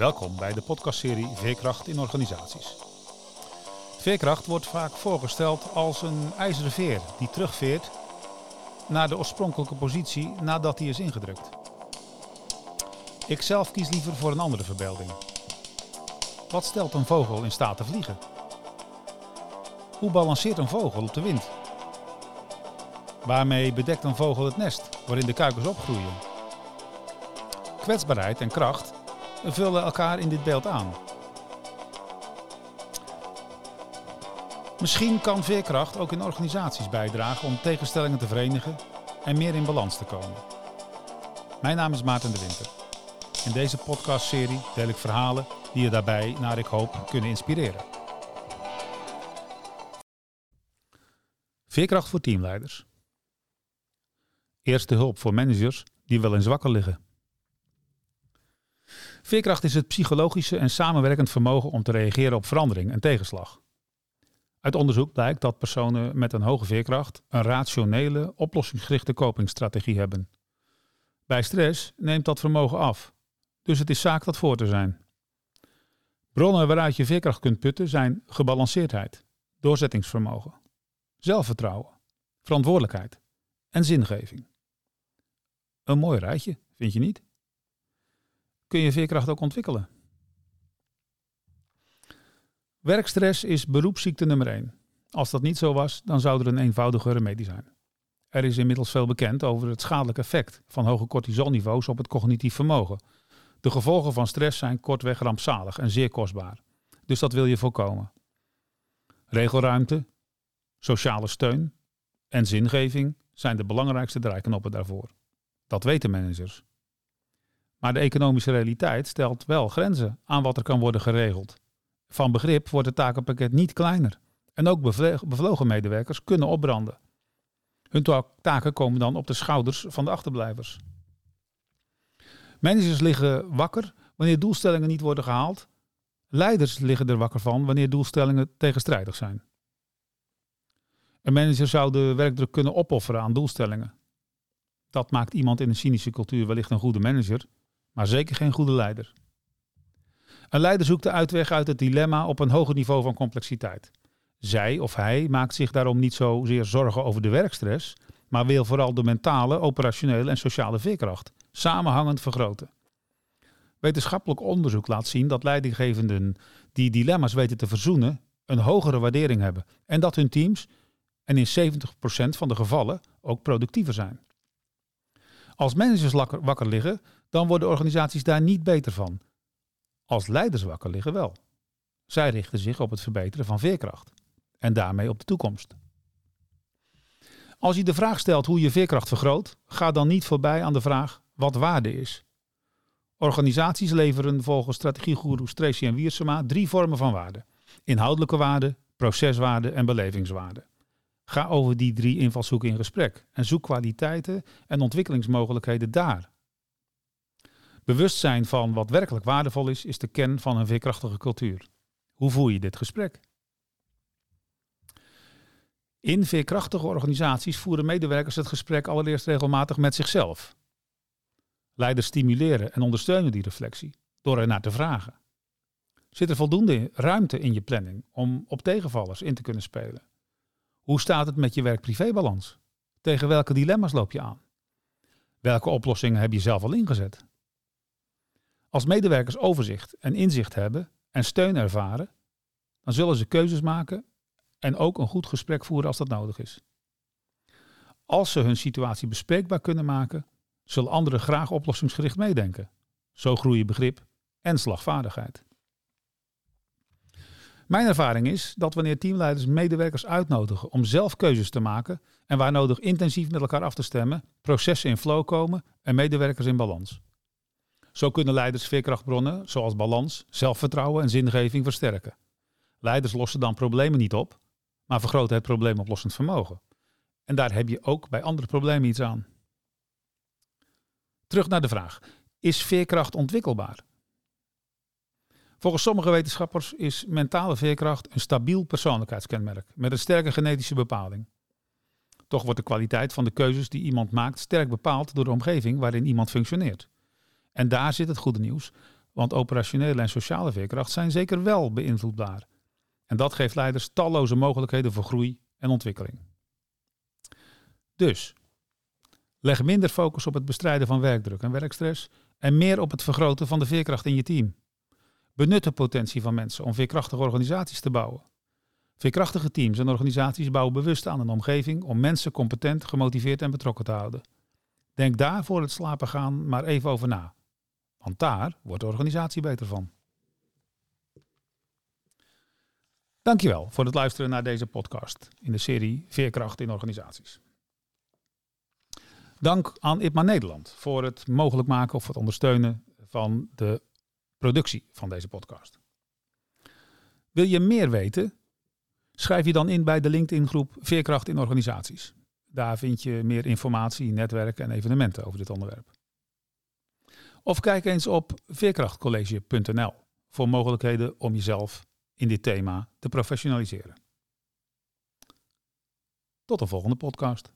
Welkom bij de podcastserie Veerkracht in organisaties. Veerkracht wordt vaak voorgesteld als een ijzeren veer die terugveert naar de oorspronkelijke positie nadat die is ingedrukt. Ik zelf kies liever voor een andere verbeelding. Wat stelt een vogel in staat te vliegen? Hoe balanceert een vogel op de wind? Waarmee bedekt een vogel het nest waarin de kuikens opgroeien? Kwetsbaarheid en kracht vullen elkaar in dit beeld aan. Misschien kan veerkracht ook in organisaties bijdragen om tegenstellingen te verenigen en meer in balans te komen. Mijn naam is Maarten de Winter. In deze podcastserie deel ik verhalen die je daarbij, naar ik hoop, kunnen inspireren. Veerkracht voor teamleiders. Eerste hulp voor managers die wel eens wakker liggen. Veerkracht is het psychologische en samenwerkend vermogen om te reageren op verandering en tegenslag. Uit onderzoek blijkt dat personen met een hoge veerkracht een rationele, oplossingsgerichte copingstrategie hebben. Bij stress neemt dat vermogen af, dus het is zaak dat voor te zijn. Bronnen waaruit je veerkracht kunt putten zijn gebalanceerdheid, doorzettingsvermogen, zelfvertrouwen, verantwoordelijkheid en zingeving. Een mooi rijtje, vind je niet? Kun je veerkracht ook ontwikkelen? Werkstress is beroepsziekte nummer 1. Als dat niet zo was, dan zou er een eenvoudige remedie zijn. Er is inmiddels veel bekend over het schadelijke effect van hoge cortisolniveaus op het cognitief vermogen. De gevolgen van stress zijn kortweg rampzalig en zeer kostbaar. Dus dat wil je voorkomen. Regelruimte, sociale steun en zingeving zijn de belangrijkste draaiknoppen daarvoor. Dat weten managers. Maar de economische realiteit stelt wel grenzen aan wat er kan worden geregeld. Van begrip wordt het takenpakket niet kleiner. En ook bevlogen medewerkers kunnen opbranden. Hun taken komen dan op de schouders van de achterblijvers. Managers liggen wakker wanneer doelstellingen niet worden gehaald. Leiders liggen er wakker van wanneer doelstellingen tegenstrijdig zijn. Een manager zou de werkdruk kunnen opofferen aan doelstellingen. Dat maakt iemand in een cynische cultuur wellicht een goede manager, maar zeker geen goede leider. Een leider zoekt de uitweg uit het dilemma op een hoger niveau van complexiteit. Zij of hij maakt zich daarom niet zozeer zorgen over de werkstress, maar wil vooral de mentale, operationele en sociale veerkracht samenhangend vergroten. Wetenschappelijk onderzoek laat zien dat leidinggevenden die dilemma's weten te verzoenen, een hogere waardering hebben en dat hun teams, en in 70% van de gevallen, ook productiever zijn. Als managers wakker liggen, dan worden organisaties daar niet beter van. Als leiders wakker liggen wel. Zij richten zich op het verbeteren van veerkracht en daarmee op de toekomst. Als je de vraag stelt hoe je veerkracht vergroot, ga dan niet voorbij aan de vraag wat waarde is. Organisaties leveren volgens strategiegoeroes Tracy en Wiersema drie vormen van waarde. Inhoudelijke waarde, proceswaarde en belevingswaarde. Ga over die drie invalshoeken in gesprek en zoek kwaliteiten en ontwikkelingsmogelijkheden daar. Bewustzijn van wat werkelijk waardevol is, is de kern van een veerkrachtige cultuur. Hoe voer je dit gesprek? In veerkrachtige organisaties voeren medewerkers het gesprek allereerst regelmatig met zichzelf. Leiders stimuleren en ondersteunen die reflectie door er naar te vragen. Zit er voldoende ruimte in je planning om op tegenvallers in te kunnen spelen? Hoe staat het met je werk-privébalans? Tegen welke dilemma's loop je aan? Welke oplossingen heb je zelf al ingezet? Als medewerkers overzicht en inzicht hebben en steun ervaren, dan zullen ze keuzes maken en ook een goed gesprek voeren als dat nodig is. Als ze hun situatie bespreekbaar kunnen maken, zullen anderen graag oplossingsgericht meedenken. Zo groeien begrip en slagvaardigheid. Mijn ervaring is dat wanneer teamleiders medewerkers uitnodigen om zelf keuzes te maken en waar nodig intensief met elkaar af te stemmen, processen in flow komen en medewerkers in balans. Zo kunnen leiders veerkrachtbronnen zoals balans, zelfvertrouwen en zingeving versterken. Leiders lossen dan problemen niet op, maar vergroten het probleemoplossend vermogen. En daar heb je ook bij andere problemen iets aan. Terug naar de vraag: is veerkracht ontwikkelbaar? Volgens sommige wetenschappers is mentale veerkracht een stabiel persoonlijkheidskenmerk met een sterke genetische bepaling. Toch wordt de kwaliteit van de keuzes die iemand maakt sterk bepaald door de omgeving waarin iemand functioneert. En daar zit het goede nieuws. Want operationele en sociale veerkracht zijn zeker wel beïnvloedbaar. En dat geeft leiders talloze mogelijkheden voor groei en ontwikkeling. Dus, leg minder focus op het bestrijden van werkdruk en werkstress en meer op het vergroten van de veerkracht in je team. Benut de potentie van mensen om veerkrachtige organisaties te bouwen. Veerkrachtige teams en organisaties bouwen bewust aan een omgeving om mensen competent, gemotiveerd en betrokken te houden. Denk daar voor het slapen gaan maar even over na. Want daar wordt de organisatie beter van. Dankjewel voor het luisteren naar deze podcast in de serie Veerkracht in organisaties. Dank aan IPMA Nederland voor het mogelijk maken of het ondersteunen van de productie van deze podcast. Wil je meer weten? Schrijf je dan in bij de LinkedIn-groep Veerkracht in Organisaties. Daar vind je meer informatie, netwerken en evenementen over dit onderwerp. Of kijk eens op veerkrachtcollege.nl voor mogelijkheden om jezelf in dit thema te professionaliseren. Tot de volgende podcast.